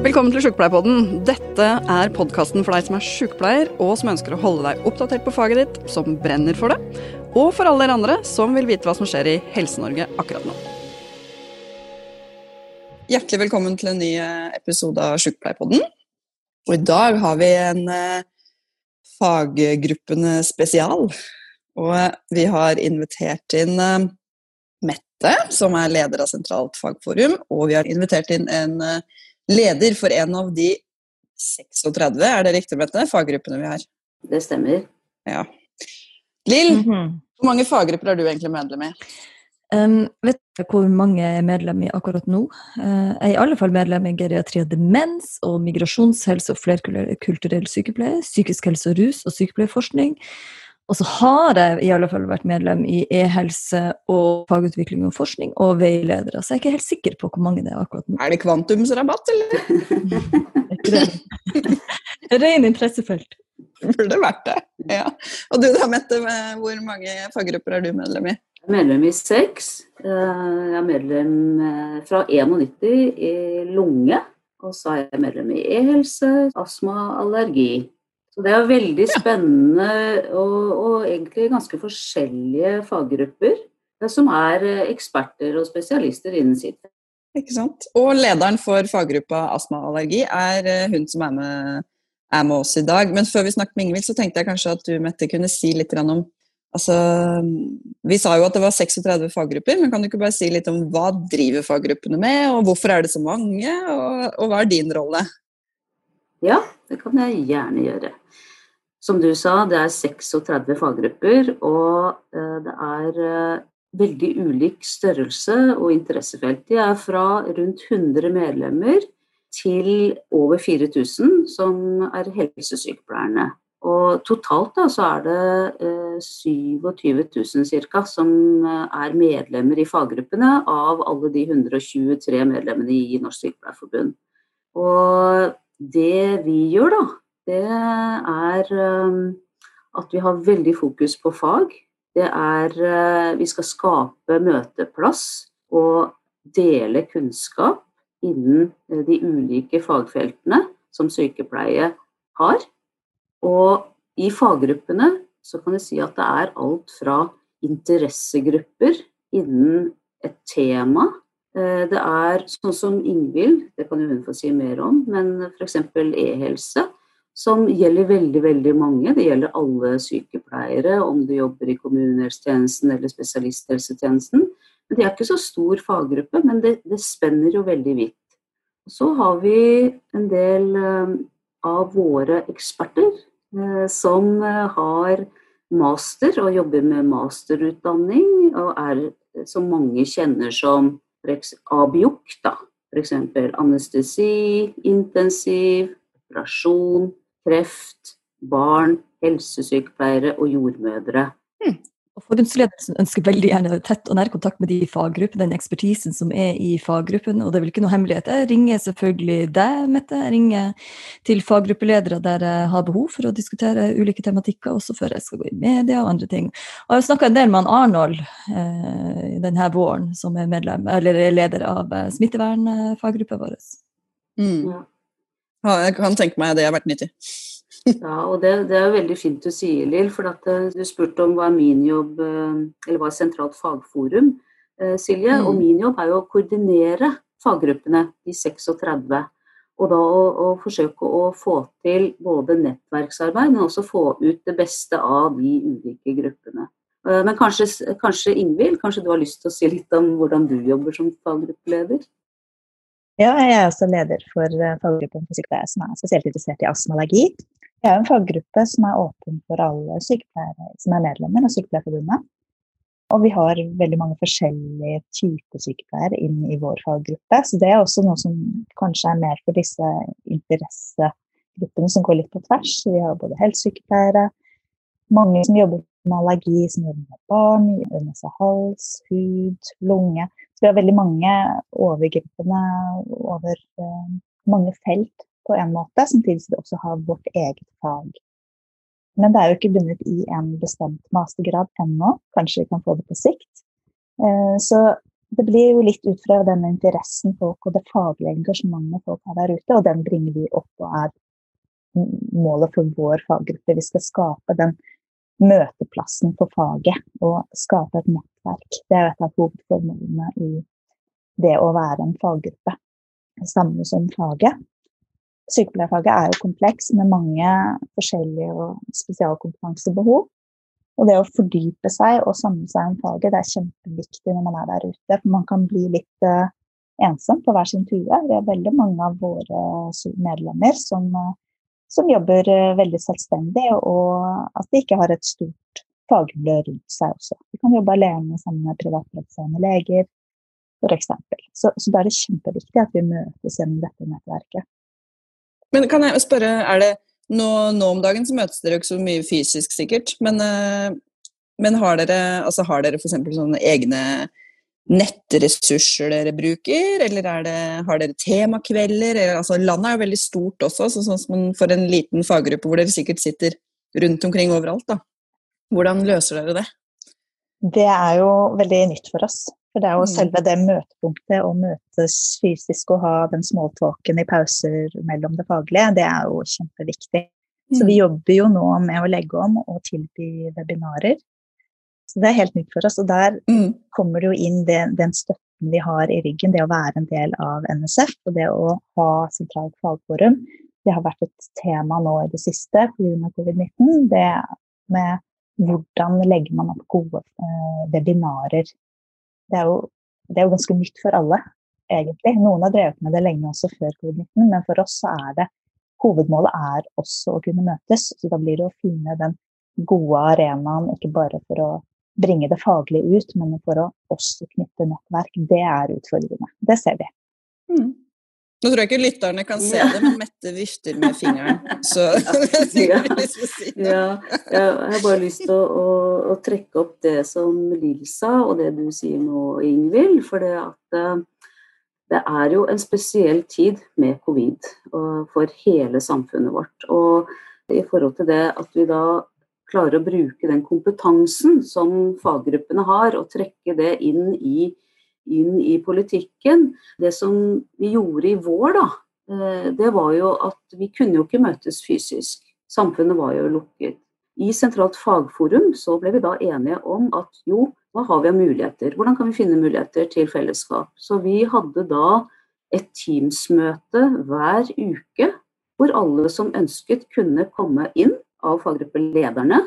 Velkommen til Sjukepleierpodden. Dette er podkasten for deg som er sjukepleier, og som ønsker å holde deg oppdatert på faget ditt, som brenner for det, og for alle dere andre som vil vite hva som skjer i Helse-Norge akkurat nå. Hjertelig velkommen til en ny eh, episode av Sjukepleierpodden. Og i dag har vi en eh, faggruppene spesial. Og eh, vi har invitert inn eh, Mette, som er leder av Sentralt fagforum, og vi har invitert inn en eh, leder for en av de 36, er det riktig, Mette, faggruppene vi har? Det stemmer. Ja. Lill, Mm -hmm. hvor mange faggrupper er du egentlig medlem i? um, vet du hvor mange jeg er medlem i akkurat nå? Uh, jeg er i alle fall medlem i geriatri og demens og migrasjonshelse og flerkulturell sykepleie, psykisk helse og rus og sykepleierforskning. Og så har jeg i alle fall vært medlem i e-helse og fagutvikling og forskning og veiledere, så jeg er ikke helt sikker på hvor mange det er akkurat nå. Er det kvantumsrabatt, eller? Ren interessefelt. Burde vært det. Ja. Og du da, Mette, hvor mange faggrupper er du medlem i? Jeg er medlem i seks. Jeg er medlem eh, fra 91 i lunge. Og så er jeg medlem i e-helse, astma, allergi. Så det er veldig spennende og, og egentlig ganske forskjellige faggrupper eh, som er eh, eksperter og spesialister innen sitt. Ikke sant? Og lederen for faggruppa astma og allergi er hun som er med, er med oss i dag. Men før vi snakker med Ingvild, så tenkte jeg kanskje at du, Mette, kunne si litt om Altså, vi sa jo at det var 36 faggrupper, men kan du ikke bare si litt om hva driver faggruppene med, og hvorfor er det så mange, og, og hva er din rolle? Ja, det kan jeg gjerne gjøre. Som du sa, det er 36 faggrupper, og det er veldig ulik størrelse og interessefelt. De er fra rundt 100 medlemmer til over 4000, som er helsesykepleierne. Og totalt da, så er det eh, 27 000 ca. som er medlemmer i faggruppene av alle de 123 medlemmene i Norsk Sykepleierforbund. Og det vi gjør, da, det er um, at vi har veldig fokus på fag. Det er uh, Vi skal skape møteplass og dele kunnskap innen uh, de ulike fagfeltene som sykepleie har. Og i faggruppene så kan jeg si at det er alt fra interessegrupper innen et tema. Eh, det er sånn som Ingvild, det kan jo hun få si mer om, men f.eks. e-helse, som gjelder veldig, veldig mange. Det gjelder alle sykepleiere, om du jobber i kommunehelsetjenesten eller spesialisthelsetjenesten. Men Det er ikke så stor faggruppe, men det, det spenner jo veldig vidt. Så har vi en del av våre eksperter som har master og jobber med masterutdanning, og er, som mange kjenner som ABIOK, da. F.eks. anestesi, intensiv, operasjon, kreft, barn, helsesykepleiere og jordmødre. Hmm. Og forbundsledelsen ønsker veldig gjerne tett og nær kontakt med de faggruppene, den ekspertisen som er i faggruppen. Og det er vel ikke noe hemmelighet. Jeg ringer selvfølgelig deg, Mette. Jeg ringer til faggruppeledere der jeg har behov for å diskutere ulike tematikker, også før jeg skal gå i media og andre ting. Og jeg har snakka en del med Arnold eh, denne våren, som er medlem, eller leder av smittevernfaggruppa vår. Mm. Ja, jeg kan tenke meg det har vært nyttig. Ja, og det, det, er veldig fint du sier, Lill. For at du spurte om hva er min jobb, eller hva er sentralt fagforum, Silje. Mm. Og min jobb er jo å koordinere faggruppene, de 36. Og da å, å, forsøke å få til både nettverksarbeid, men også få ut det beste av de ulike gruppene. Men kanskje, kanskje Ingvild, kanskje du har lyst til å si litt om hvordan du jobber som faggruppeleder? Ja, jeg er også leder for faggruppen for sykepleiere som er spesielt interessert i astma og allergi. Vi er en faggruppe som er åpen for alle sykepleiere som er medlemmer av Sykepleierforbundet. Og vi har veldig mange forskjellige typer sykepleiere inn i vår faggruppe. Så det er også noe som kanskje er mer for disse interessegruppene som går litt på tvers. Vi har både helsesykepleiere, mange som jobber med allergi, som jobber med barn, nese, hals, hud, lunge. Så vi har veldig mange overgripende over uh, mange felt på en måte, samtidig som vi også har vårt eget fag. Men det er jo ikke bundet i en bestemt mastergrad ennå. Kanskje vi kan få det på sikt. Så det blir jo litt ut fra den interessen folk og det faglige engasjementet folk har der ute, og den bringer vi opp og er målet for vår faggruppe. Vi skal skape den møteplassen for faget og skape et nettverk. Det er et av hovedformålene i det å være en faggruppe. Samme som faget. Sykepleierfaget er jo kompleks med mange forskjellige og spesialkompetansebehov. Og det å fordype seg og samle seg om faget, det er kjempeviktig når man er der ute. For man kan bli litt uh, ensom på hver sin tue. Det er veldig mange av våre medlemmer som, uh, som jobber uh, veldig selvstendig, og at de ikke har et stort fagmiljø rundt seg også. De kan jobbe alene sammen med privatpraktiserende leger, f.eks. Så, så da er det kjempeviktig at vi møtes gjennom dette nettverket. Men kan jeg spørre, er det nå, nå, om dagen så møtes dere jo ikke så mye fysisk, sikkert. Men, eh, men har dere, altså har dere f.eks. sånne egne nettressurser dere bruker, eller det, har dere temakvelder? Eller, altså, landet er jo veldig stort også, så sånn som for en liten faggruppe hvor dere sikkert sitter rundt omkring overalt. da. Hvordan løser dere det? Det er jo veldig nytt for oss. For det er jo mm. selve det møtepunktet å møtes fysisk og ha den småtalken i pauser mellom det faglige, det er jo kjempeviktig. Så vi mm. jobber jo nå med å legge om og tilby webinarer. Så det er helt nytt for oss. Og der mm. kommer det jo inn det, den støtten vi har i ryggen, det å være en del av NSF og det å ha sentralt fagforum. Det har vært et tema nå i det siste pga. covid-19. Det med hvordan legger man opp gode eh, webinarer det er, jo, det er jo ganske nytt for alle, egentlig. Noen har drevet med det lenge også før covid-19, men for oss så er det hovedmålet er også å kunne møtes. Så da blir det å finne den gode arenaen, ikke bare for å bringe det faglige ut, men for å også knytte nettverk. Det er utfordrende. Det ser vi. Mm. Nå tror jeg ikke lytterne kan se det, men Mette vifter med fingeren. Så ja. ja. Jeg har bare lyst til å, å, å, trekke opp det som Lill sa, og det du sier nå, Ingvild. For det at eh, det er jo en spesiell tid med covid for hele samfunnet vårt. Og i forhold til det at vi da klarer å bruke den kompetansen som faggruppene har, og trekke det inn i inn i politikken. Det som vi gjorde i vår, da, eh, det var jo at vi kunne jo ikke møtes fysisk. Samfunnet var jo lukket. I Sentralt fagforum så ble vi da enige om at jo, hva har vi av muligheter? Hvordan kan vi finne muligheter til fellesskap? Så vi hadde da et Teams-møte hver uke hvor alle som ønsket kunne komme inn av faggruppelederne,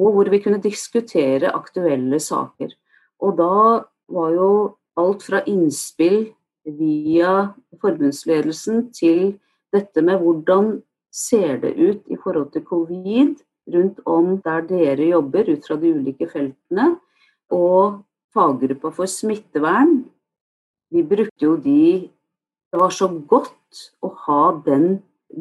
og hvor vi kunne diskutere aktuelle saker. Og da var jo alt fra innspill via forbundsledelsen til dette med hvordan ser det ut i forhold til covid rundt om der dere jobber ut fra de ulike feltene, og faggruppa for smittevern. Vi brukte jo de Det var så godt å ha den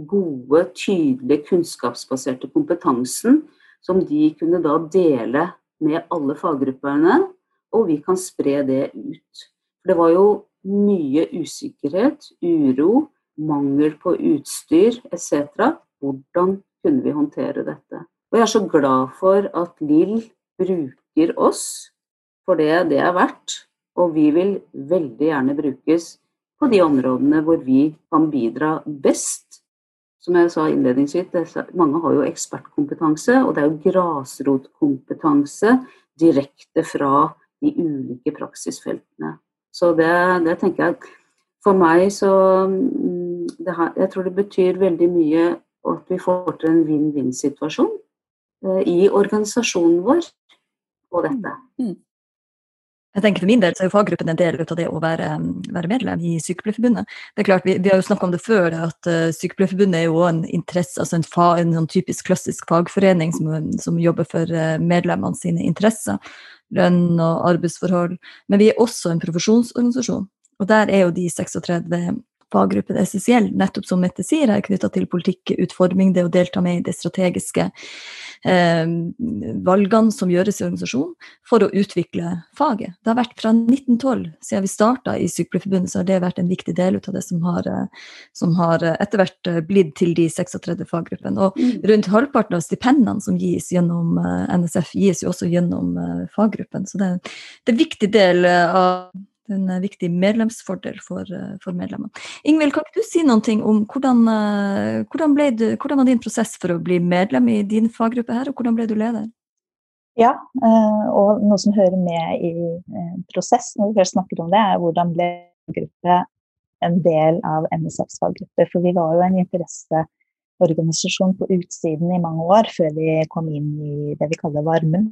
gode, tydelige, kunnskapsbaserte kompetansen som de kunne da dele med alle faggrupperne og vi kan spre det ut. For det var jo mye usikkerhet, uro, mangel på utstyr etc. Hvordan kunne vi håndtere dette? Og jeg er så glad for at Lill bruker oss for det det er verdt. Og vi vil veldig gjerne brukes på de områdene hvor vi kan bidra best. Som jeg sa innledningsvis, mange har jo ekspertkompetanse, og det er jo grasrotkompetanse direkte fra de ulike praksisfeltene. Så det, det tenker jeg For meg så mm, her, Jeg tror det betyr veldig mye at vi får til en vinn-vinn-situasjon eh, i organisasjonen vår på dette. Mm. Jeg tenker For min del så er jo faggruppen en del av det å være, være medlem i Sykepleierforbundet. Det er klart, Vi, vi har jo snakka om det før, at uh, Sykepleierforbundet er jo en interesse, altså en, fa, en sånn typisk klassisk fagforening som, som jobber for uh, medlemmene sine interesser lønn og arbeidsforhold. Men vi er også en profesjonsorganisasjon. Og der er jo de 36 faggruppene essensiell, nettopp som Mette sier, er knytta til politikkutforming, det å delta med i de strategiske eh, valgene som gjøres i organisasjonen, for å utvikle faget. Det har vært fra 1912, siden vi starta i Sykepleierforbundet, så har det vært en viktig del av det som har, eh, som har eh, etter hvert eh, blitt til de 36 faggruppene. Og mm. rundt halvparten av stipendene som gis gjennom NSF, gis jo også gjennom faggruppen. Så det, det er en viktig del av En eh, viktig medlemsfordel for, eh, for medlemmene. Ingvild, kan ikke du si noe om hvordan, eh, hvordan, du, hvordan, var din prosess for å bli medlem i din faggruppe her, og hvordan ble du leder? Ja, og noe som hører med i prosess når vi først snakker om det, er hvordan ble gruppe en del av NSFs faggruppe. For vi var jo en interesseorganisasjon på utsiden i mange år før vi kom inn i det vi kaller varmen.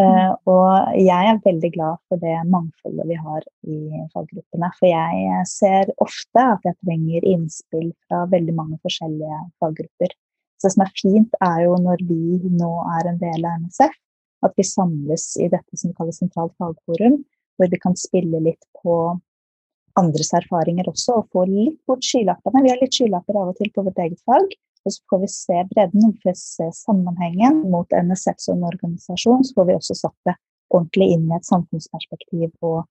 Uh, og jeg er veldig glad for det mangfoldet vi har i faggruppene. For jeg ser ofte at jeg trenger innspill fra veldig mange forskjellige faggrupper. Så det som er fint, er jo når vi nå er en del av NSF, at vi samles i dette som vi kaller sentralt fagforum, hvor vi kan spille litt på andres erfaringer også, og få litt bort skylappene. Vi har litt skylapper av og til på vårt eget fag, og så får vi se bredden, vi får se sammenhengen mot NSF som organisasjon. Så får vi også satt det ordentlig inn i et samfunnsperspektiv og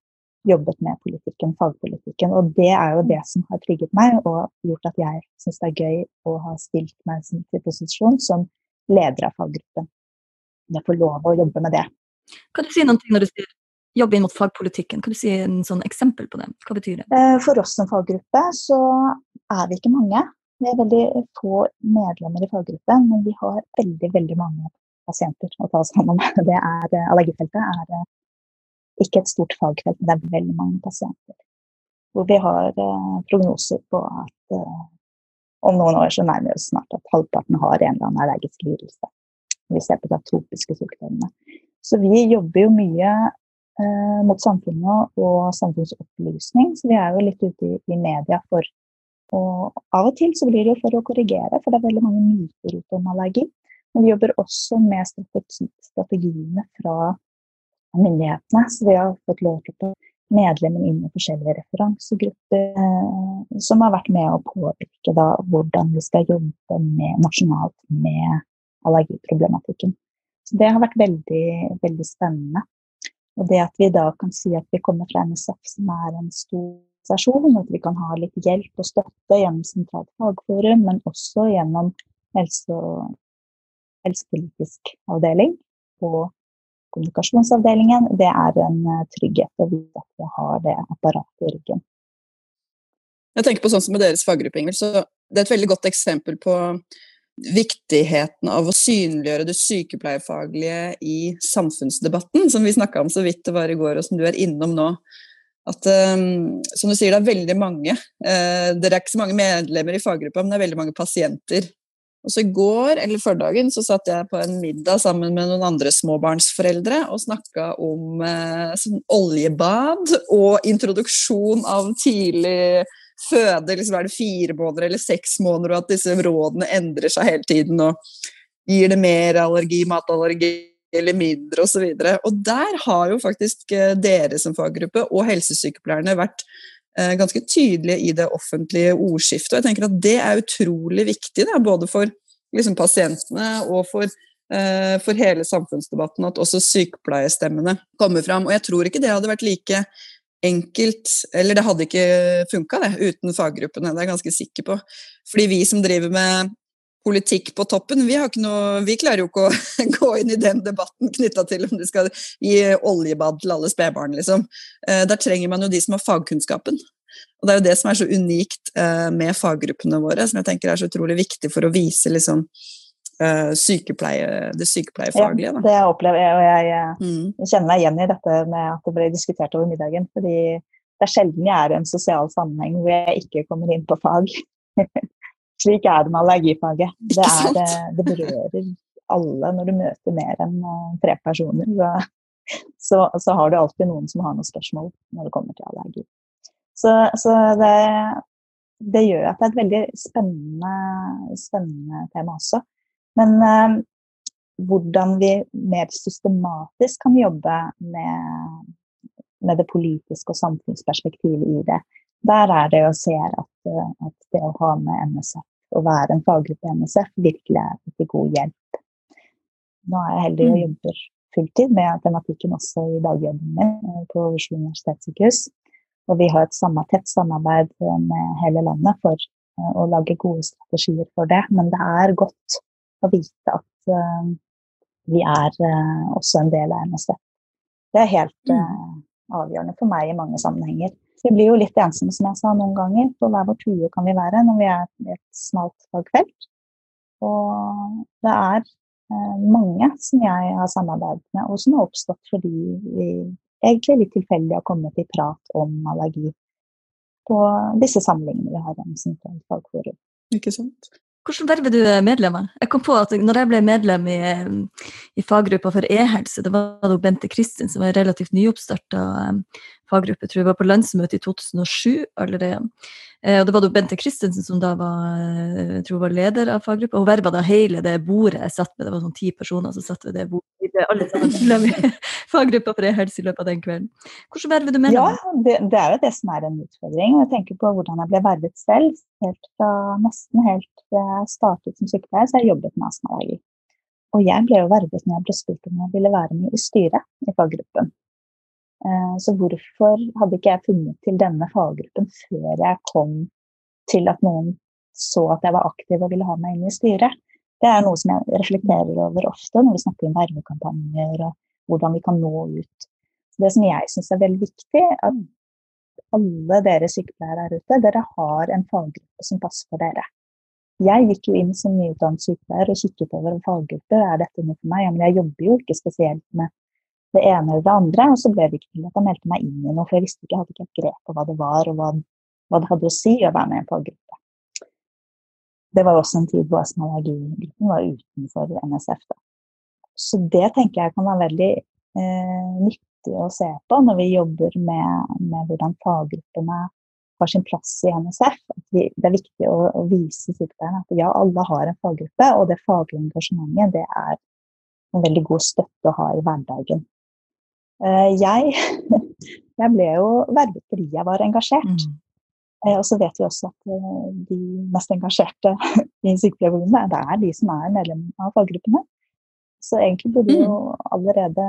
jobbet med politikken, fagpolitikken. Og det er jo det som har trigget meg og gjort at jeg syns det er gøy å ha stilt meg til posisjon som leder av faggruppen. Jeg får lov å jobbe med det. Kan du si noen ting når du sier jobbe inn mot fagpolitikken? Kan du si en sånn eksempel på det? Hva betyr det? Eh, for oss som faggruppe så er vi ikke mange. Vi er veldig få medlemmer i faggruppen, men vi har veldig veldig mange pasienter å ta oss hånd om. Det er, eh, allergifeltet er eh, ikke et stort fagfelt, men det er veldig mange pasienter. Hvor vi har eh, prognoser på at om noen år så nærmer vi oss snart at halvparten har en eller annen allergisk lidelse. Vi ser på de tropiske sykdommene. Så vi jobber jo mye eh, mot samfunnet og samfunnsopplysning, så vi er jo litt ute i, i media for og av og til så blir det jo for å korrigere, for det er veldig mange myter ute om allergi. Men vi jobber også med strategi, strategiene fra myndighetene. Så vi har fått lov til å medlemmer inn i forskjellige referansegrupper eh, som har vært med å påvirke da, hvordan vi skal jobbe med, nasjonalt med allergiproblematikken. Så det har vært veldig, veldig spennende. Og det at vi da kan si at vi kommer fra NSF, som er en stor organisasjon, at vi kan ha litt hjelp og støtte gjennom sentralt fagforum, men også gjennom helse- og helsepolitisk avdeling og kommunikasjonsavdelingen. Det er en eh, trygghet å vite at vi har det apparatet i ryggen. Jeg tenker på sånn som med deres faggruppe, Ingvild, så det er et veldig godt eksempel på viktigheten av å synliggjøre det sykepleierfaglige i samfunnsdebatten, som vi snakka om så vidt det var i går, og som du er innom nå at um, som du sier, det er veldig mange. Uh, dere er ikke så mange medlemmer i faggruppa, men det er veldig mange pasienter. Og så I går eller førdagen så satt jeg på en middag sammen med noen andre småbarnsforeldre og snakka om uh, sånn oljebad og introduksjon av tidlig føde. liksom Er det fire måneder eller seks måneder, og at disse rådene endrer seg hele tiden. og Gir det mer allergi, matallergi, eller mindre osv. Og, så og der har jo faktisk eh, dere som faggruppe og helsesykepleierne vært eh, ganske tydelige i det offentlige ordskiftet. Og jeg tenker at det er utrolig viktig, da, både for liksom, pasientene og for, eh, for hele samfunnsdebatten, at også sykepleierstemmene kommer fram. Og jeg tror ikke det hadde vært like enkelt Eller det hadde ikke funka, det, uten faggruppene, det er jeg ganske sikker på. Fordi vi som driver med politikk på toppen. Vi, noe, vi, klarer jo ikke å gå inn i den debatten knytta til om du skal gi oljebad til alle spedbarn, liksom. Eh, der trenger man jo de som har fagkunnskapen. Og det er jo det som er så unikt eh, med faggruppene våre, som jeg tenker er så utrolig viktig for å vise liksom, eh, sykepleie, det sykepleiefaglige. Ja, det jeg opplever og jeg, mm. jeg kjenner meg igjen i dette med at det ble diskutert over middagen. fordi det er sjelden jeg er i en sosial sammenheng hvor jeg ikke kommer inn på fag. Slik er det med allergifaget. Det, er, eh, det berører alle når du møter mer enn eh, tre personer. Så, så, har du alltid noen som har noen spørsmål når det kommer til allergi. Så, så det, det, gjør at det er et veldig spennende, spennende tema også. Men eh, hvordan vi mer systematisk kan jobbe med, med det politiske og samfunnsperspektivet i det, der er det å se at, at, det å ha med NSF å være en faggruppe i NSF virkelig er til god hjelp. Nå er jeg heldig og mm. jobber fulltid med tematikken også i dagjobben min eh, på Oslo universitetssykehus. Og vi har et samme, tett samarbeid eh, med hele landet for uh, å lage gode strategier for det. Men det er godt å vite at uh, vi er uh, også en del av NSF. Det er helt, avgjørende for meg i mange sammenhenger. Vi blir jo litt ensomme, som jeg sa, noen ganger. På hver vår tue kan vi være når vi er i et smalt fagfelt. Og det er eh, mange som jeg har samarbeidet med, og som har oppstått fordi vi egentlig litt tilfeldig har kommet i prat om allergi på disse samlingene vi har om sentralt fagforum. Ikke sant? Hvordan verv er du medlem av? Jeg kom på at når jeg ble medlem i, i faggruppa for e-helse, det var da Bente Kristin som var en relativt nyoppstarta faggruppe, tror jeg var på landsmøtet i 2007 allerede. Eh, og det var da Bente Christensen som da var, eh, jeg tror var leder av faggruppa. Hun verva da hele det bordet jeg satt med, det var sånn ti personer som satt ved det bordet. Vi ble Alle sammen i faggruppa for e-helse i løpet av den kvelden. Hvordan verver du med? Ja, det, det, er jo det som er en utfordring. Jeg tenker på hvordan jeg ble vervet selv. Helt fra, nesten helt fra jeg startet som sykepleier, så har jeg jobbet med astmaallergi. Og jeg ble jo vervet når jeg ble spurt om jeg ville være med i styret i faggruppen. Eh, så hvorfor hadde ikke jeg funnet til denne faggruppen før jeg kom til at noen så at jeg var aktiv og ville ha meg inn i styret? Det er noe som jeg reflekterer over ofte når vi snakker om vervekampanjer og hvordan vi kan nå ut. Det som jeg syns er veldig viktig, er at alle dere sykepleiere her ute, dere har en faggruppe som passer for dere. Jeg gikk jo inn som nyutdannet sykepleier og kikket over en faggruppe. Er dette noe for meg? Ja, men jeg jobber jo ikke spesielt med det ene eller det andre. Og så ble det ikke til at jeg meldte meg inn i noe, for jeg visste ikke, jeg hadde ikke et grep på hva det var, og hva, hva, det hadde å si å være med i en faggruppe. Det var også en tid hvor astmaallergigruppen var utenfor NSF. Da. Så det tenker jeg kan være veldig eh, nyttig å se på når vi jobber med, med hvordan faggruppene har sin plass i NSF. Vi, det er viktig å, å vise sykepleierne at ja, alle har en faggruppe, og det faglige engasjementet det er en veldig god støtte å ha i hverdagen. Eh, jeg, jeg ble jo vervet fordi jeg var engasjert. Mm. Eh, og så vet vi også at eh, de mest engasjerte i Sykepleierforbundet, det er de som er medlem av faggruppene. Så egentlig burde mm. jo allerede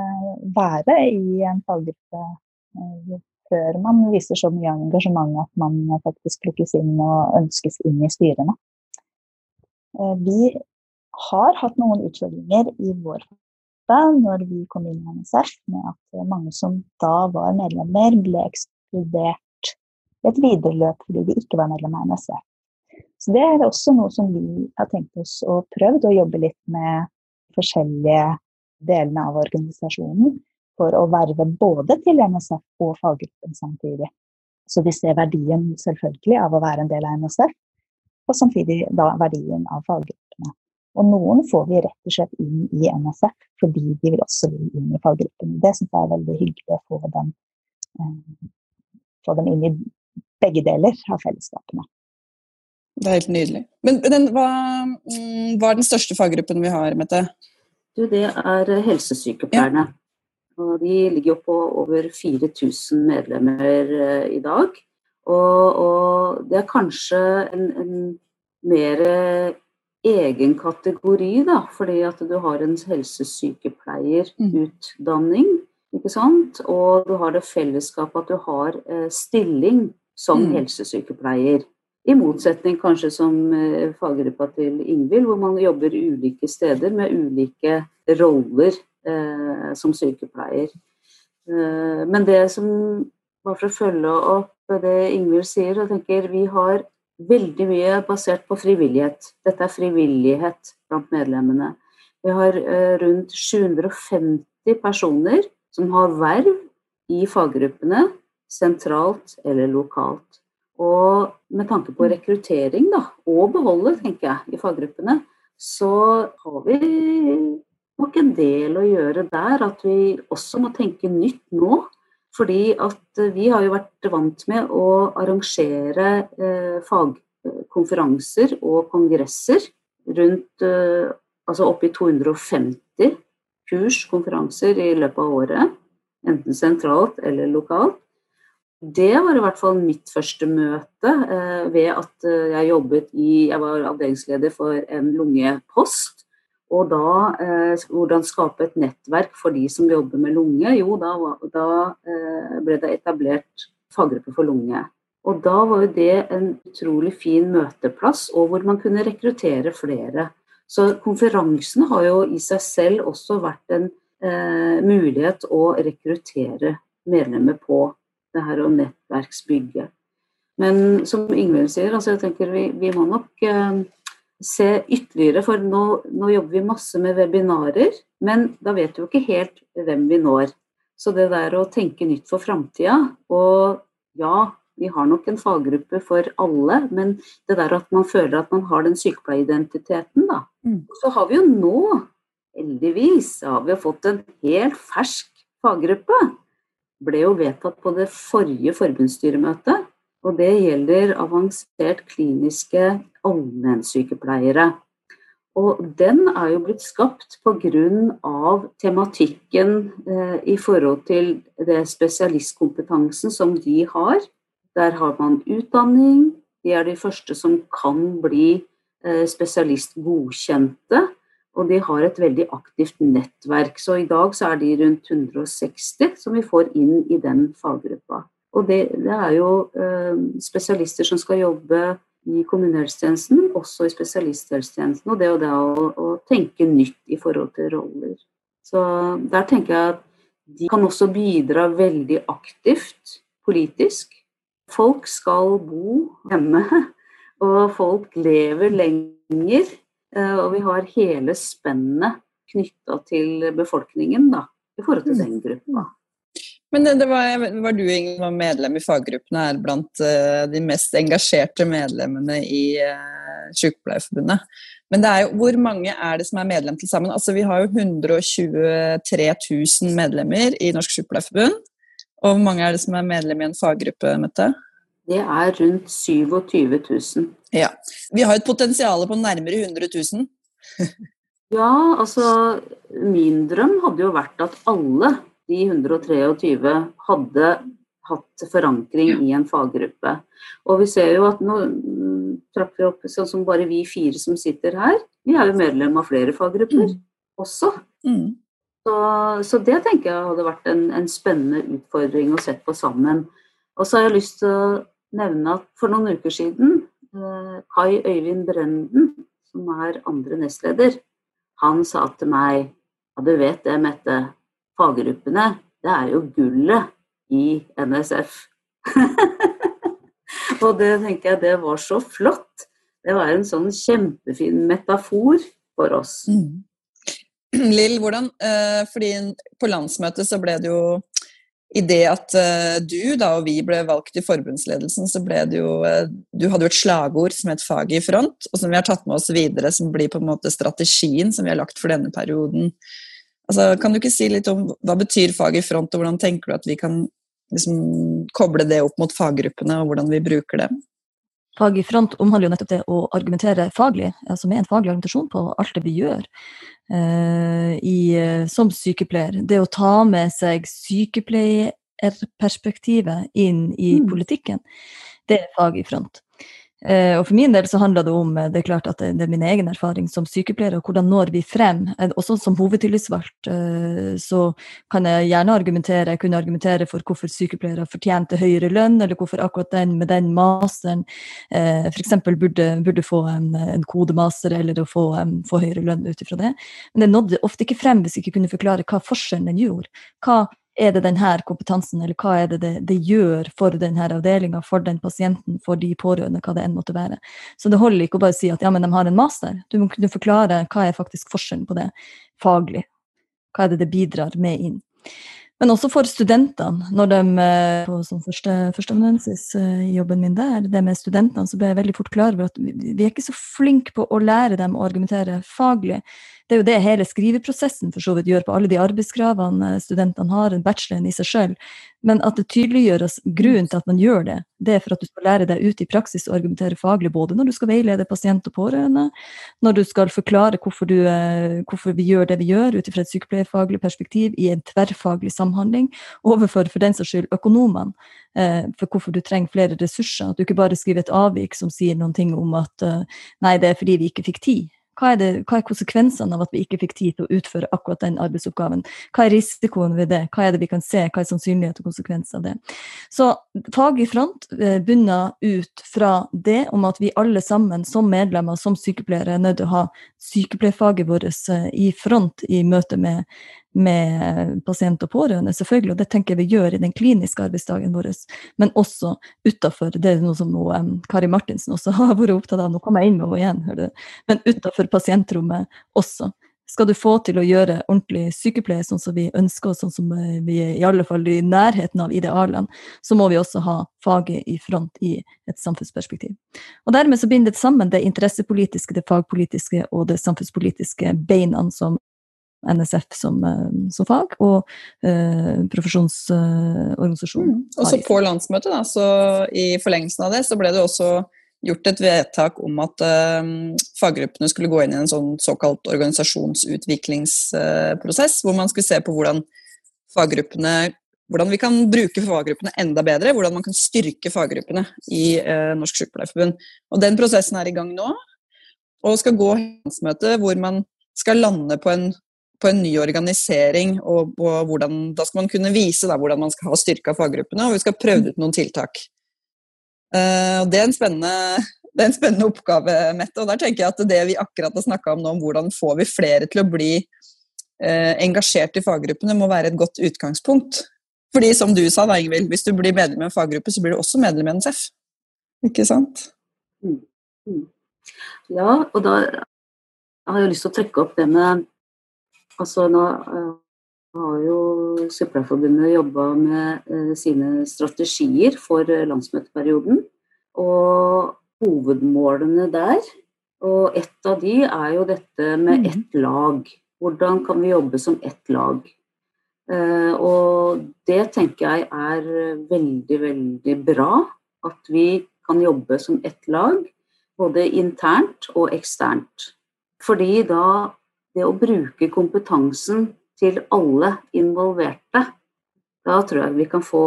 være i en faggruppe før man viser så mye engasjement at man faktisk plukkes inn og ønskes inn i styrene. Vi har hatt noen utfordringer i vår når vi kom inn i NSF, med at mange som da var medlemmer, ble ekskludert i et videreløp fordi de ikke var medlem av NSF. Så det er også noe som vi har tenkt oss og prøvd å jobbe litt med forskjellige delene av organisasjonen for å verve både til NSF og faggruppen samtidig. Så de ser verdien selvfølgelig av å være en del av NSF, og samtidig da verdien av faggruppene. Og noen får vi rett og slett inn i NSF fordi de vil også inn i faggruppen. Det syns jeg er veldig hyggelig å få dem, eh, få dem inn i begge deler av fellesskapene. Det er helt nydelig. Men den, hva, mm, hva, er den største faggruppen vi har, Mette? Du, det er helsesykepleierne. Ja. Og de ligger jo på over 4000 medlemmer eh, i dag. Og, og, det er kanskje en, en mer egen kategori, da, fordi at du har en helsesykepleierutdanning. Ikke sant? Og du har det fellesskapet at du har eh, stilling som mm. helsesykepleier. I motsetning kanskje som eh, faggruppa til Ingvild, hvor man jobber ulike steder med ulike roller eh, som sykepleier. Eh, men det som Bare for å følge opp det Ingvild sier, jeg tenker vi har veldig mye basert på frivillighet. Dette er frivillighet blant medlemmene. Vi har eh, rundt 750 personer som har verv i faggruppene, sentralt eller lokalt. Og med tanke på rekruttering da, og beholde, tenker jeg, i faggruppene, så har vi nok en del å gjøre der. At vi også må tenke nytt nå. Fordi at vi har jo vært vant med å arrangere eh, fagkonferanser og kongresser rundt eh, altså oppi 250 kurs, konferanser i løpet av året. Enten sentralt eller lokalt. Det var i hvert fall mitt første møte eh, ved at eh, jeg jobbet i Jeg var avdelingsleder for en lungepost og da eh, hvordan skape et nettverk for de som jobber med lunge? Jo, da, da eh, ble det etablert faggruppe for lunge. Og da var jo det en utrolig fin møteplass, og hvor man kunne rekruttere flere. Så konferansene har jo i seg selv også vært en eh, mulighet å rekruttere medlemmer på det her å nettverksbygge. Men som Ingvild sier, altså jeg tenker vi, vi må nok eh, se ytterligere, for nå, nå, jobber vi masse med webinarer, men da vet vi jo ikke helt hvem vi når. Så det der å tenke nytt for framtida, og ja, vi har nok en faggruppe for alle, men det der at man føler at man har den sykepleieridentiteten, da. Mm. Så har vi jo nå, heldigvis, har vi fått en helt fersk faggruppe. Ble jo vedtatt på det forrige forbundsstyremøtet. Og det gjelder avansert kliniske allmennsykepleiere. Og den er jo blitt skapt pga. tematikken eh, i forhold til det spesialistkompetansen som de har. Der har man utdanning. De er de første som kan bli eh, spesialistgodkjente. Og de har et veldig aktivt nettverk. Så i dag så er de rundt 160 som vi får inn i den faggruppa. Og det, det er jo eh, spesialister som skal jobbe i kommunehelsetjenesten, også i spesialisthelsetjenesten. Og det er jo å, å, tenke nytt i forhold til roller. Så der tenker jeg at de kan også bidra veldig aktivt politisk. Folk skal bo hjemme, og folk lever lenger. Eh, og vi har hele spennet knytta til befolkningen da, i forhold til den gruppa. Men det, det var, var, du Inge, var medlem i faggruppene her blant uh, de mest engasjerte medlemmene i uh, Sykepleierforbundet. Men det er jo, hvor mange er det som er medlem til sammen? Altså, vi har jo 123 000 medlemmer i Norsk Sykepleierforbund. Og hvor mange er det som er medlem i en faggruppe, Mette? Det er rundt 27 000. Ja. Vi har et potensial på nærmere 100 000. ja, altså Min drøm hadde jo vært at alle de 123 hadde hatt forankring i en faggruppe. Og vi ser jo at nå trapper vi opp sånn som bare vi fire som sitter her. Vi er jo medlem av flere faggrupper mm. også. Mm. Så, så, det tenker jeg hadde vært en, en, spennende utfordring å sette på sammen. Og så har jeg lyst til å nevne at for noen uker siden eh, Kai Øyvind Brenden, som er andre nestleder, han sa til meg ja, du vet det, Mette, faggruppene, det er jo gullet i NSF. og det tenker jeg det var så flott. Det var en sånn kjempefin metafor for oss. Mm. Lill, hvordan eh, fordi på landsmøtet så ble det jo i det at uh, du da, og vi ble valgt i forbundsledelsen, så ble det jo uh, Du hadde jo et slagord som het 'Faget i front', og som vi har tatt med oss videre, som blir på en måte strategien som vi har lagt for denne perioden. Altså, kan du ikke si litt om hva betyr fag i front, og hvordan tenker du at vi kan liksom, koble det opp mot faggruppene, og hvordan vi bruker det? Fag i front omhandler jo nettopp det å argumentere faglig, altså med en faglig argumentasjon på alt det vi gjør i, uh, som sykepleier. Det å ta med seg sykepleierperspektivet inn i mm. politikken, det er fag i front. Eh, og for min del så handler det om eh, det er klart at det, er min egen erfaring som sykepleier, og hvordan når vi frem. Eh, også som hovedtillitsvalgt så kan jeg gjerne argumentere jeg kunne argumentere for hvorfor sykepleiere fortjente høyere lønn, eller hvorfor akkurat den med den masteren f.eks. Burde, burde få en, en kodemaster eller å få, få høyere lønn ut ifra det. Men det nådde ofte ikke frem hvis jeg ikke kunne forklare hva forskjellen den gjorde. Hva er det denne kompetansen, eller hva er det det, det gjør for denne avdelinga, for den pasienten, for de pårørende, hva det enn måtte være. Så det holder ikke å bare si at ja, men de har en master. Du må kunne forklare hva er faktisk forskjellen på det faglig. Hva er det det bidrar med inn. Men også for studentene, når de eh, på som første, eh, min der, det med studentene, så ble jeg veldig fort klar over at vi er ikke så flinke på å lære dem å argumentere faglig. Det er jo det hele skriveprosessen for så vidt gjør på alle de arbeidskravene studentene har, en bacheloren i seg sjøl. Men at det tydeliggjøres grunnen til at man gjør det, det er for at du skal lære deg ut i praksis å argumentere faglig, både når du skal veilede pasient og pårørende, når du skal forklare hvorfor, du, eh, hvorfor vi gjør det vi gjør ut fra et sykepleierfaglig perspektiv i en tverrfaglig samhandling, overfor for den saks skyld økonomene, eh, for hvorfor du trenger flere ressurser. At du ikke bare skriver et avvik som sier noen ting om at eh, nei, det er fordi vi ikke fikk tid. Hva er, det, hva er, konsekvensene av at vi ikke fikk tid til å utføre akkurat den arbeidsoppgaven? Hva er risikoen ved det? Hva er det vi kan se? Hva er sannsynlighet og konsekvenser av det? Så faglig front eh, bunner ut fra det om at vi alle sammen som medlemmer, som sykepleiere, er nødt til å ha sykepleierfaget vårt eh, i front i møte med, med pasient og pårørende, selvfølgelig, og det tenker jeg vi gjør i den kliniske arbeidsdagen vår, men også utafor. Det er noe som nå, um, Kari Martinsen også har vært opptatt av, nå kommer jeg inn med henne igjen, hører du. men utafor pasientrommet også. Skal du få til å gjøre ordentlig sykepleie sånn som vi ønsker, og sånn som eh, vi er i alle fall i nærheten av idealene, så må vi også ha faget i front i et samfunnsperspektiv. Og Dermed så binder det sammen det interessepolitiske, det fagpolitiske og det samfunnspolitiske beina som NSF som, eh, som fag, og eh, profesjonsorganisasjonen. Mm. Og så på landsmøtet, da, så i forlengelsen av det, så ble det også gjort et vedtak om at uh, faggruppene skulle gå inn i en sånn såkalt organisasjonsutviklingsprosess, uh, hvor man skulle se på hvordan hvordan vi kan bruke faggruppene enda bedre, hvordan man kan styrke faggruppene i uh, Norsk Sykepleierforbund. Og Den prosessen er i gang nå, og skal gå landsmøte hvor man skal lande på en på en ny organisering, og, og hvordan, da skal man kunne vise da, hvordan man skal ha styrka faggruppene, og vi skal prøve ut noen tiltak. Uh, det, er det er en spennende oppgave, Mette. og der tenker jeg at Det vi akkurat har snakka om nå, om hvordan får vi flere til å bli uh, engasjert i faggruppene, må være et godt utgangspunkt. Fordi som du sa, da, Ingvild, hvis du blir medlem i en faggruppe, så blir du også medlem i NSF. Ikke sant? Mm. Mm. Ja, og da har jeg lyst til å trekke opp det med Altså nå uh, har jo Sykepleierforbundet jobba med uh, sine strategier for uh, landsmøteperioden. Og hovedmålene der, og ett av de er jo dette med mm. ett lag. Hvordan kan vi jobbe som ett lag? og det tenker jeg er veldig, veldig bra. At vi kan jobbe som ett lag, både internt og eksternt. Fordi da det å bruke kompetansen til alle involverte, da tror jeg vi kan få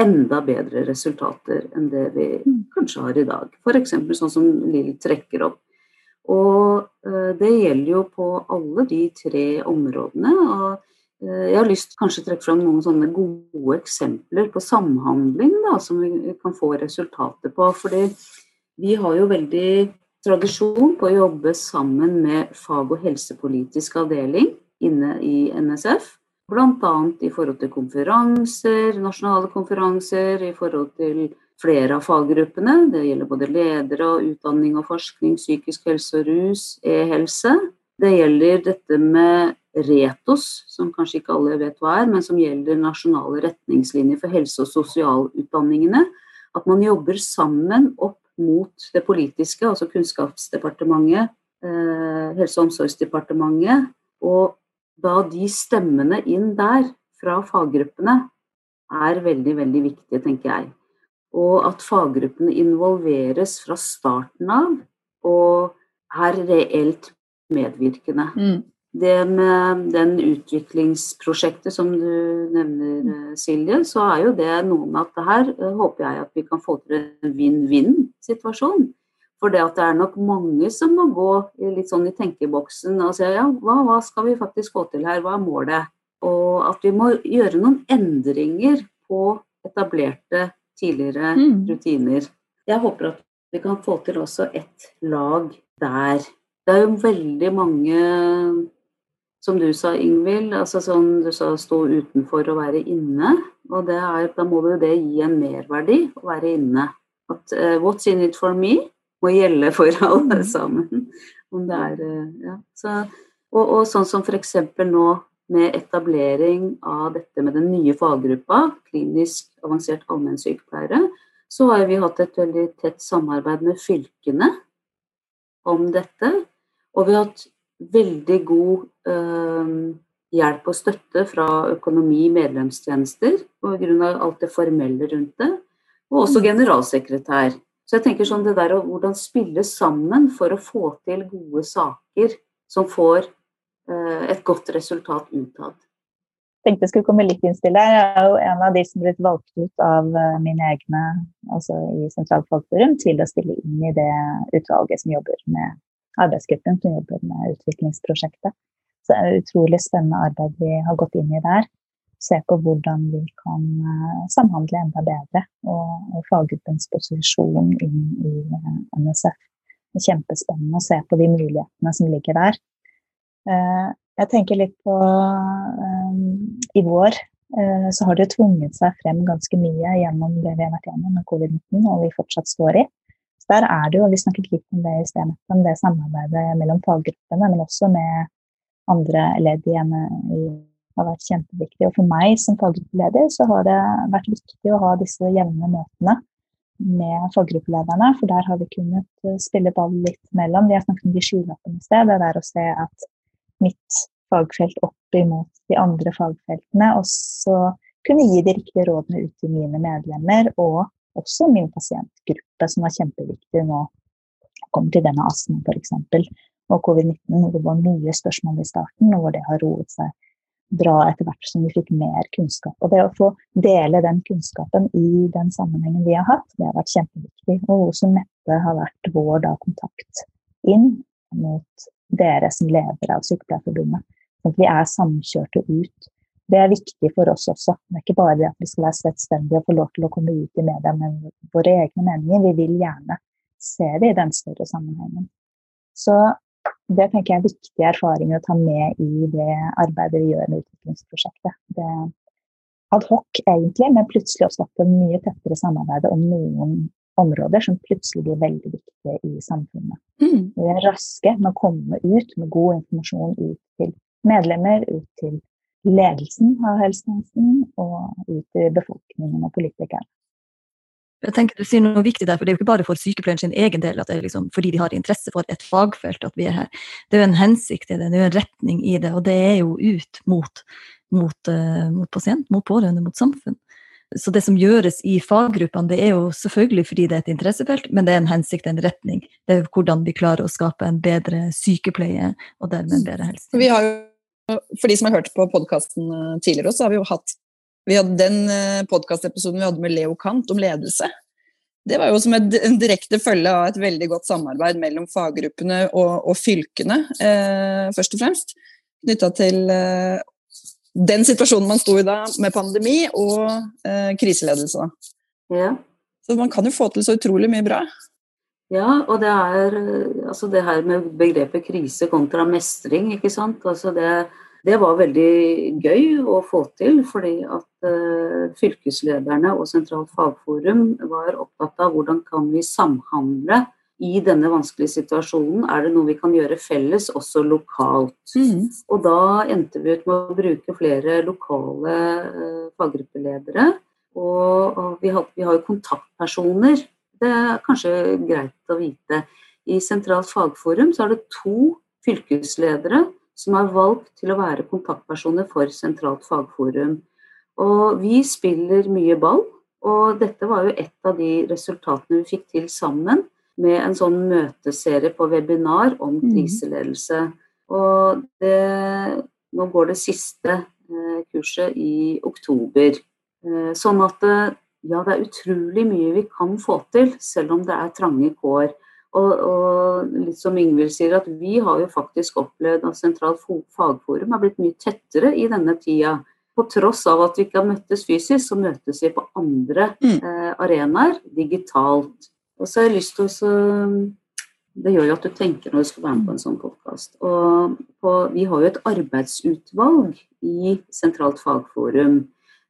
enda bedre resultater enn det vi mm. kanskje har i dag. F.eks. sånn som Lill trekker opp. Og uh, det gjelder jo på alle de tre områdene. og uh, jeg har lyst kanskje å trekke fram noen sånne gode eksempler på samhandling da, som vi kan få resultater på. fordi vi har jo veldig tradisjon på å jobbe sammen med fag- og helsepolitisk avdeling inne i NSF. Bl.a. i forhold til konferanser, nasjonale konferanser, i forhold til flere av faggruppene. Det gjelder både ledere utdanning og forskning, psykisk helse og rus, e-helse. Det gjelder dette med RETOS, som kanskje ikke alle vet hva er, men som gjelder nasjonale retningslinjer for helse- og sosialutdanningene. At man jobber sammen opp mot det politiske, altså Kunnskapsdepartementet, eh, Helse- og omsorgsdepartementet. Og da de stemmene inn der fra faggruppene er veldig, veldig viktige, tenker jeg. Og at faggruppene involveres fra starten av og er reelt medvirkende. Mm det med den utviklingsprosjektet som du nevner, eh, Silje, så er jo det noe med at det her eh, håper jeg at vi kan få til en vinn-vinn-situasjon. For det at det er nok mange som må gå litt sånn i tenkeboksen og si ja, hva, hva skal vi faktisk få til her, hva er målet? Og at vi må gjøre noen endringer på etablerte tidligere mm. rutiner. Jeg håper at vi kan få til også et lag der. Det er jo veldig mange som du sa, Ingvild, altså sånn du sa stå utenfor og være inne. Og er, da må jo det gi en merverdi å være inne. At uh, 'what's in it for me' må gjelde for alle mm. sammen. Om det er, uh, ja. Så, og, og, sånn som f.eks. nå med etablering av dette med den nye faggruppa, klinisk avansert allmennsykepleiere, så har vi hatt et veldig tett samarbeid med fylkene om dette. Og vi har hatt veldig god eh, hjelp og støtte fra økonomi, medlemstjenester, pga. alt det formelle rundt det, og også mm. generalsekretær. Så jeg tenker sånn det der å hvordan spille sammen for å få til gode saker som får eh, et godt resultat utad. Jeg tenkte jeg skulle komme litt innstill der. Jeg er jo en av de som ble valgt ut av uh, mine egne altså i Sentralfagforum til å stille inn i det utvalget som jobber med arbeidsgruppen som jobber med utviklingsprosjektet. Så det er utrolig spennende arbeid vi har gått inn i der. Se på hvordan vi kan eh, samhandle enda bedre, og, faggruppens posisjon inn i eh, NSF. Det er kjempespennende å se på de mulighetene som ligger der. Eh, Jeg tenker litt på I vår så har det tvunget seg frem ganske mye gjennom det vi har vært gjennom med covid-19 og vi fortsatt står i. Der er det jo, Vi snakket litt om det i sted, om det samarbeidet mellom faggruppene, men også med andre ledd i har vært kjempeviktig. Og for meg som faggruppeleder så har det vært viktig å ha disse jevne møtene med faggruppelederne, for der har vi kunnet spille ball litt mellom. Vi har snakket om de skylappene i sted. Det er å se at mitt fagfelt opp imot de andre fagfeltene, og så kunne gi de riktige rådene ut til mine medlemmer og også min pasientgruppe, som var kjempeviktig nå. Kommer til denne astma f.eks. og covid-19, hvor det var mye spørsmål i starten, og hvor det har roet seg bra etter hvert som vi fikk mer kunnskap. Og det å få dele den kunnskapen i den sammenhengen vi har hatt, det har vært kjempeviktig. Og også Mette har vært vår da, kontakt inn mot dere som leder av Sykepleierforbundet. At vi er samkjørte ut. Det er viktig for oss også. Det er ikke bare det at vi skal være selvstendige og få lov til å komme ut i media med våre egne meninger. Vi vil gjerne se det i den større sammenhengen. Så det tenker jeg er viktige erfaringer å ta med i det arbeidet vi gjør med utviklingsprosjektet. Det er adhoc egentlig, men plutselig også et mye tettere samarbeid om noen områder som plutselig blir veldig viktige i samfunnet. Mm. Vi er raske med å komme ut med god informasjon ut til medlemmer, ut til ledelsen av helsetjenesten og ut til befolkningen og politikerne. Jeg tenker Du sier noe viktig der, for det er jo ikke bare for sykepleieren sin egen del at det er liksom fordi de har interesse for et fagfelt at vi er her. Det er jo en hensikt i det, det er jo en retning i det, og det er jo ut mot, mot, uh, mot pasient, mot pårørende, mot samfunn. Så det som gjøres i faggruppene, det er jo selvfølgelig fordi det er et interessefelt, men det er en hensikt, en retning. Det er hvordan vi klarer å skape en bedre sykepleie, og dermed en bedre helse. Vi har jo, for de som har hørt på podkasten eh, tidligere, så har vi jo hatt vi hadde Den eh, podkastepisoden vi hadde med Leo Kant om ledelse. Det var jo som et, direkte følge av et veldig godt samarbeid mellom faggruppene og, og fylkene, eh, først og fremst. Knytta til eh, den situasjonen man sto i da, med pandemi og eh, kriseledelse. Ja. Så man kan jo få til så utrolig mye bra. Ja, og det er altså det her med begrepet krise kontra mestring, ikke sant. Altså det, det var veldig gøy å få til, fordi at uh, fylkeslederne og Sentralt fagforum var opptatt av hvordan kan vi samhandle i denne vanskelige situasjonen er det noe vi kan gjøre felles, også lokalt. Mm. Og da endte vi ut med å bruke flere lokale uh, faggruppeledere. Og, og vi, har, vi, har, jo kontaktpersoner. Det er kanskje greit å vite. I Sentralt fagforum så er det to fylkesledere som er valgt til å være kontaktpersoner for Sentralt fagforum. Og vi spiller mye ball, og dette var jo et av de resultatene vi fikk til sammen med en sånn møteserie på webinar om mm. kriseledelse. Og det, nå går det siste eh, kurset i oktober. Eh, sånn at eh, ja, det er utrolig mye vi kan få til, selv om det er trange kår. Og, og litt som Ingvild sier, at vi har jo faktisk opplevd at Sentralt fagforum har blitt mye tettere i denne tida. På tross av at vi ikke har møttes fysisk, så møtes vi på andre mm. eh, arenaer digitalt. Og så har jeg lyst til å Det gjør jo at du tenker når du skal være med på en sånn podkast. Og på, vi har jo et arbeidsutvalg i Sentralt fagforum.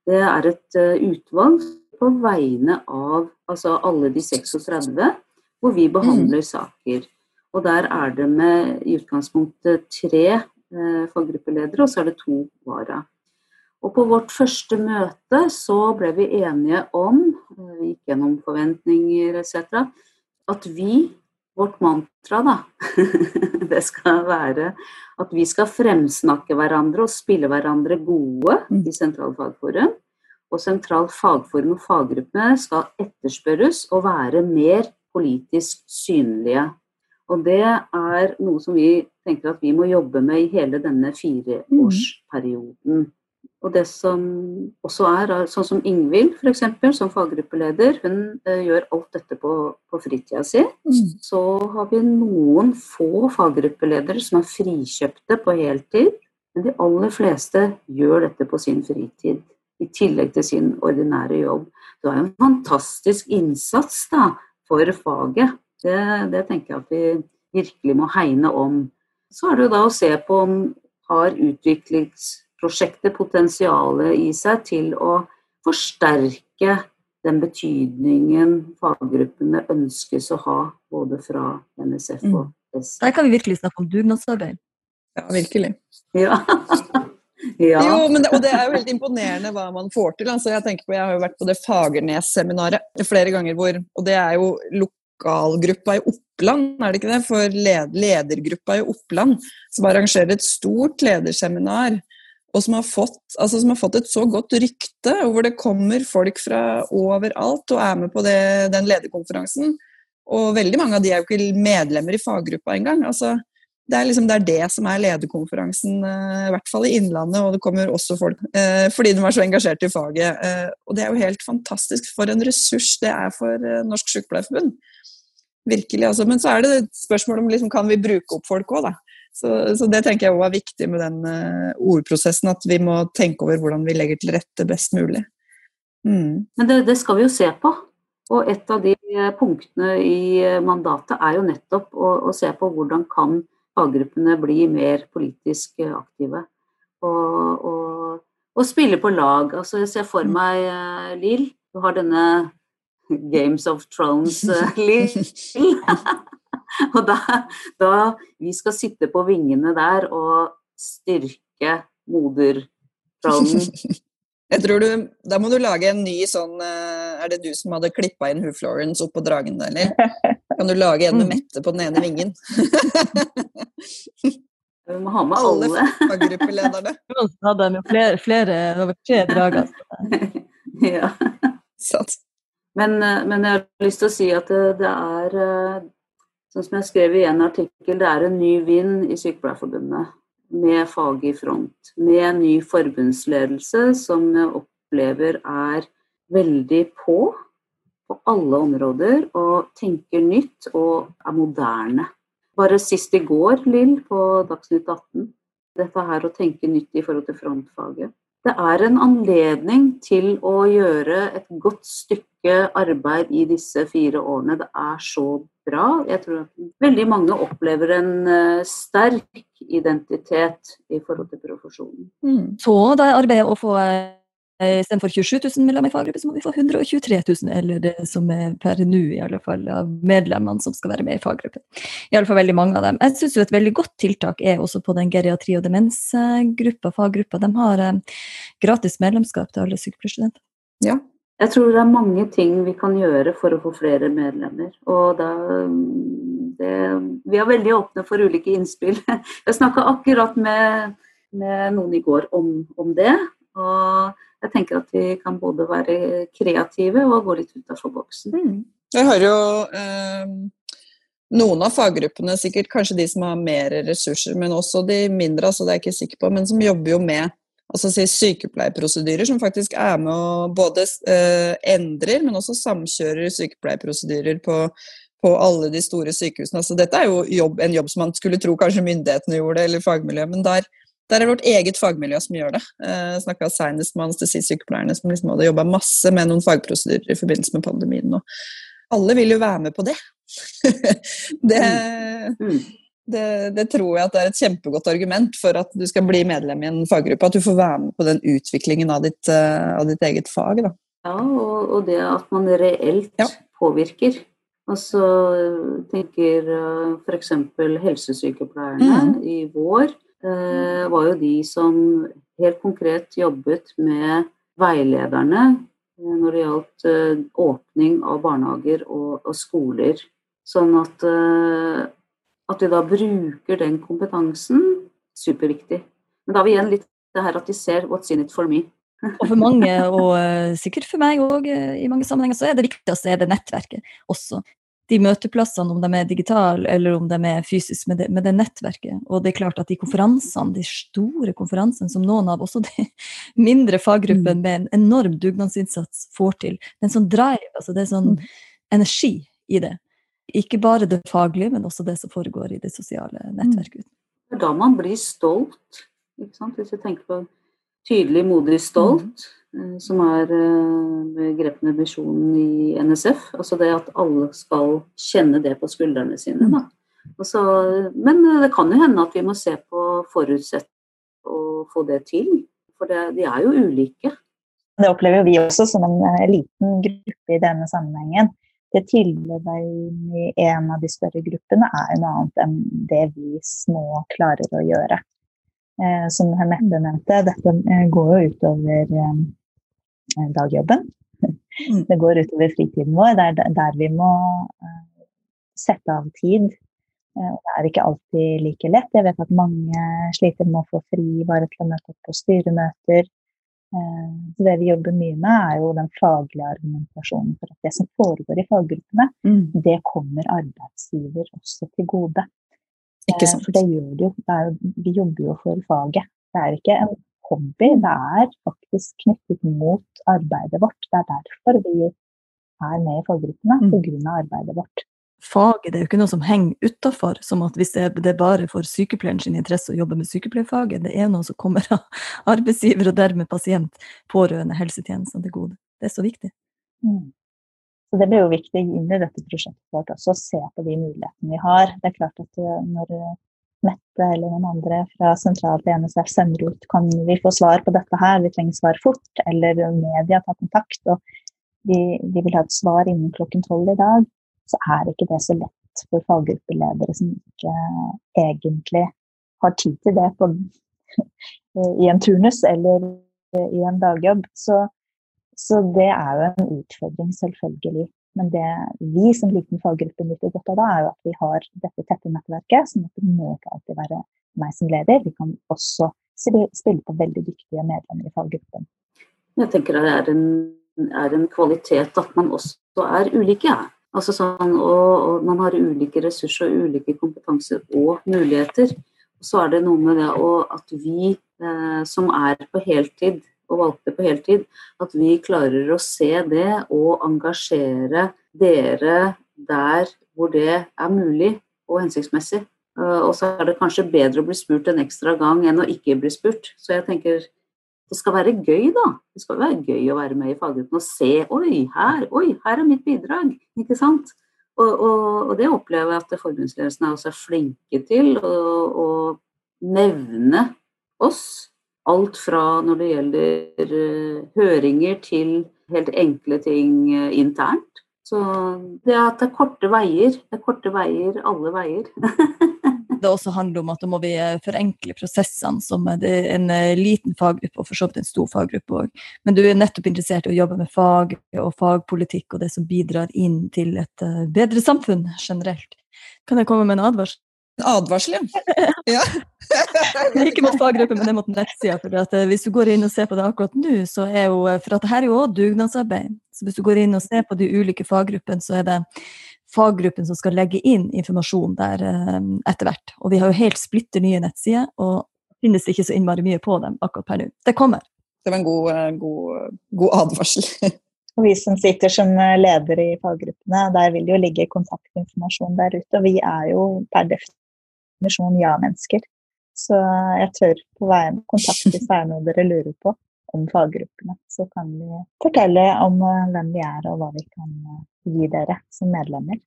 Det er et uh, utvalg på vegne av altså alle de 36, hvor vi behandler mm. saker. Og der er det med i utgangspunktet tre eh, faggruppeledere, og så er det to vara. Og på vårt første møte så ble vi enige om vi gikk gjennom forventninger etc. At vi, vårt mantra, da, det skal være at vi skal fremsnakke hverandre og spille hverandre gode mm. i Sentral fagforum. Og Sentral fagforum og faggruppene skal etterspørres og være mer politisk synlige. Og det er noe som vi tenker at vi må jobbe med i hele denne fireårsperioden. Og det som også er, sånn som Ingvild f.eks., som faggruppeleder, hun uh, gjør alt dette på, på fritida si. Mm. Så har vi noen få faggruppeledere som er frikjøpte på heltid. Men de aller fleste gjør dette på sin fritid, i tillegg til sin ordinære jobb. Det er en fantastisk innsats da, for faget. Det, det tenker jeg at vi virkelig må hegne om. Så er det jo da å se på om har utviklingsprosjektet potensialet i seg til å forsterke den betydningen faggruppene ønskes å ha, både fra NSF og S. Der kan vi virkelig snakke om dugnadsarbeid. Ja, virkelig. Ja. ja. Jo, det, og det er jo helt imponerende hva man får til. Altså, jeg på, jeg har jo vært på det Fagernes-seminaret flere ganger, hvor, og det er jo lokalgruppa i Oppland, er det ikke det? For led, ledergruppa i Oppland, som arrangerer et stort lederseminar og som har, fått, altså som har fått et så godt rykte, og hvor det kommer folk fra overalt og er med på det, den lederkonferansen. Og veldig mange av de er jo ikke medlemmer i faggruppa engang. Altså, det, er liksom, det er det som er lederkonferansen, eh, i hvert fall i Innlandet, og det kommer også folk eh, fordi de er så engasjert i faget. Eh, og det er jo helt fantastisk for en ressurs det er for Norsk Sykepleierforbund. Virkelig, altså. Men så er det et spørsmål om liksom, kan vi bruke opp folk òg, da. Så, så, det tenker jeg òg er viktig med den ordprosessen, at vi må tenke over hvordan vi legger til rette best mulig. Mm. Men det, det, skal vi jo se på. Og et av de punktene i mandatet er jo nettopp å, å se på hvordan kan faggruppene bli mer politisk aktive. Og, og, og spille på lag. Altså jeg ser for meg meg, Lill, du har denne Games of Thrones-Lill. Og da, da, Vi skal sitte på vingene der og styrke modertrollen. Jeg tror du, Da må du lage en ny sånn eh, Er det du som hadde klippa inn Hugh Florence oppå dragen, eller? Kan du lage en med Mette på den ene vingen? Vi må ha med alle. Alle faggruppelederne. hadde med flere, flere, over tre drager. ja. Men, eh, men, jeg har lyst til å si at det, det er eh, Sånn som jeg skrev i en artikkel, det er en ny vind i Sykepleierforbundet. Med faget i front. Med en ny forbundsledelse som jeg opplever er veldig på på alle områder og tenker nytt og er moderne. Bare sist i går, Lill, på Dagsnytt 18. Dette her å tenke nytt i forhold til frontfaget. Det er en anledning til å gjøre et godt stykke arbeid i disse fire årene. Det er så bra. Jeg tror at veldig mange opplever en uh, sterk identitet i forhold til profesjonen. Mm. Så det arbeidet å få uh, Istedenfor 27 000 medlemmer i faggruppe, så må vi få 123 000, eller det som er per nå i alle fall, av medlemmene som skal være med i faggruppen. I alle fall veldig mange av dem. Jeg syns et veldig godt tiltak er også på den geriatri- og demensgruppa, faggruppa. De har eh, gratis medlemskap til alle sykepleierstudenter. Ja, jeg tror det er mange ting vi kan gjøre for å få flere medlemmer. Og da, det, vi er veldig åpne for ulike innspill. Jeg snakka akkurat med, med, noen i går om, om, det. Og jeg tenker at vi kan både være kreative og gå litt utafor boksen. Mm. Jeg har jo eh, noen av faggruppene, sikkert kanskje de som har mer ressurser, men også de mindre, altså det er jeg ikke sikker på, men som jobber jo med altså si sykepleierprosedyrer, som faktisk er med å både eh, endrer, men også samkjører sykepleierprosedyrer på, på, alle de store sykehusene. Altså, dette er jo jobb, en jobb som man skulle tro kanskje myndighetene gjorde, eller fagmiljøet, men der, der er det vårt eget fagmiljø som gjør det. Eh, Snakka senest med anestesisykepleierne som liksom hadde jobba masse med noen fagprosedyrer i forbindelse med pandemien. Og alle vil jo være med på det. det mm. Mm det, det, tror jeg at det er et kjempegodt argument for at du skal bli medlem i en faggruppe. At du får være med på den utviklingen av ditt, uh, av ditt eget fag. Da. Ja, og, og, det at man reelt ja. påvirker. Altså tenker uh, f.eks. helsesykepleierne mm. i vår var jo de som helt konkret jobbet med veilederne når det gjaldt åpning av barnehager og, og skoler. Sånn at at vi da bruker den kompetansen, superviktig. Men da har vi igjen litt det her at de ser 'what's in it for me'. og for mange, og sikkert for meg òg i mange sammenhenger, så er det viktigste er det nettverket også. De møteplassene, om de er digitale eller om de er fysiske, med det, med det, nettverket. Og det er klart at de konferansene, de store konferansene som noen av også de mindre faggruppene mm. med en enorm dugnadsinnsats får til, det er en sånn drive, altså det er sånn mm. energi i det. Ikke bare det faglige, men også det som foregår i det sosiale mm. nettverket. Det er da man blir stolt, hvis jeg tenker på tydelig, modig, stolt, mm. Som er begrepene eh, visjonen i NSF. Altså det at alle skal kjenne det på skuldrene sine. Da. Altså, men eh, det kan jo hende at vi må se på forutsett å få det til. For det, de er jo ulike. Det opplever vi også som en eh, liten gruppe i denne sammenhengen. Det tilbudet i en av de større gruppene er noe annet enn det vi små klarer å gjøre. Eh, som Mette nevnte, dette eh, går jo utover eh, dagjobben. Mm. Det går utover fritiden vår. Det er der vi må eh, sette av tid. Eh, det er ikke alltid like lett. Jeg vet at mange sliter med å få fri bare til å møte opp på styremøter Eh, så det vi jobber mye med, er jo den faglige argumentasjonen for at det som foregår i faggruppene, mm. det kommer arbeidsgiver også til gode. Ikke eh, sant. For det gjør det jo. Det jo. Vi jobber jo for faget. Det er ikke en hobby, det er faktisk knyttet mot arbeidet vårt. Det er derfor vi er med i faggruppene, mm. pga. arbeidet vårt faget det er jo ikke noe som henger utafor, som at hvis det er bare for sykepleieren sin interesse å jobbe med sykepleierfaget, det er noe som kommer av arbeidsgiver og dermed pasient, pårørende, helsetjenestene til gode. Det er så viktig. Mm. Så Det blir jo viktig inn i dette prosjektet vårt også, å se på de mulighetene vi har. Det er klart at eh, når Mette eller noen andre fra sentralt NSF sender ut kan vi få svar på dette her, vi trenger svar fort, eller media tar kontakt, og vi, vi vil ha et svar innen klokken tolv i dag, så er ikke det så lett for faggruppeledere som ikke egentlig har tid til det på, i en turnus eller i en dagjobb. Så, så, det er jo en utfordring, selvfølgelig. Men det vi som liten faggruppe nyter godt av da, er jo at vi har dette tette nettverket. sånn at det må ikke alltid være meg som leder. Vi kan også spille på veldig dyktige medlemmer i faggruppen. Jeg tenker det er en, er en kvalitet at man også er ulike. Ja. Altså sånn, og, og, man har ulike ressurser og ulike kompetanser og muligheter. Og så er det noe med det at vi eh, som er på heltid og valgte på heltid, at vi klarer å se det og engasjere dere der hvor det er mulig og hensiktsmessig. Uh, og så er det kanskje bedre å bli spurt en ekstra gang enn å ikke bli spurt. Så jeg tenker det skal være gøy, da. Det skal være gøy å være med i faggruppen og se Oi, her, oi, her er mitt bidrag. Ikke sant? Og, og, og det opplever jeg at forbundsledelsen er også flinke til å nevne oss. Alt fra når det gjelder uh, høringer til helt enkle ting uh, internt. Så det at det er korte veier. Det er korte veier alle veier. det også handler om at da må vi eh, forenkle prosessene, som det er en eh, liten faggruppe og for så vidt en stor faggruppe òg. Men du er nettopp interessert i å jobbe med fag og fagpolitikk og det som bidrar inn til et eh, bedre samfunn generelt. Kan jeg komme med en advarsel? En advarsel, ja. ja. ikke mot faggruppen, men det mot nettsida. For hvis du går inn og ser på det akkurat nå, så er jo For at dette er jo òg dugnadsarbeid. Så hvis du går inn og ser på de ulike faggruppene, så er det faggruppen som skal legge inn informasjon der eh, etter hvert. Og vi har jo helt splitter nye nettsider, og finnes ikke så innmari mye på dem akkurat per nå. Det kommer. Det var en god, eh, god, god advarsel. og vi som sitter som eh, leder i faggruppene, der vil det jo ligge kontaktinformasjon der ute. Og vi er jo per definisjon ja-mennesker. Så jeg tør på veien kontakt hvis det er noe dere lurer på om faggruppene. Så kan vi fortelle om hvem vi er og hva vi kan gi dere som medlemmer.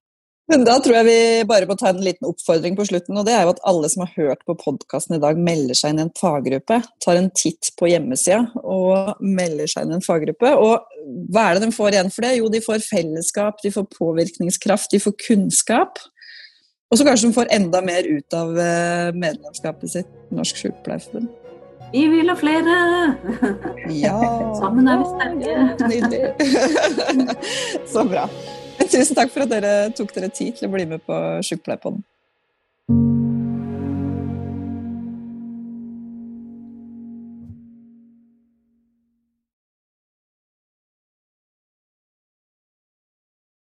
Men da tror jeg vi bare må ta en liten oppfordring på slutten. og det er jo At alle som har hørt på podkasten i dag, melder seg inn i en faggruppe. Tar en titt på hjemmesida og melder seg inn i en faggruppe. Og hva er det de får igjen for det? Jo, de får fellesskap, de får påvirkningskraft, de får kunnskap. Og så kanskje de får enda mer ut av eh, medlemskapet sitt, Norsk Sykepleierforbund. Vi vil ha flere! Ja. Sammen er vi sterke. Nydelig. Så bra. Tusen takk for at dere tok dere tid til å bli med på Sjukepleierpodden.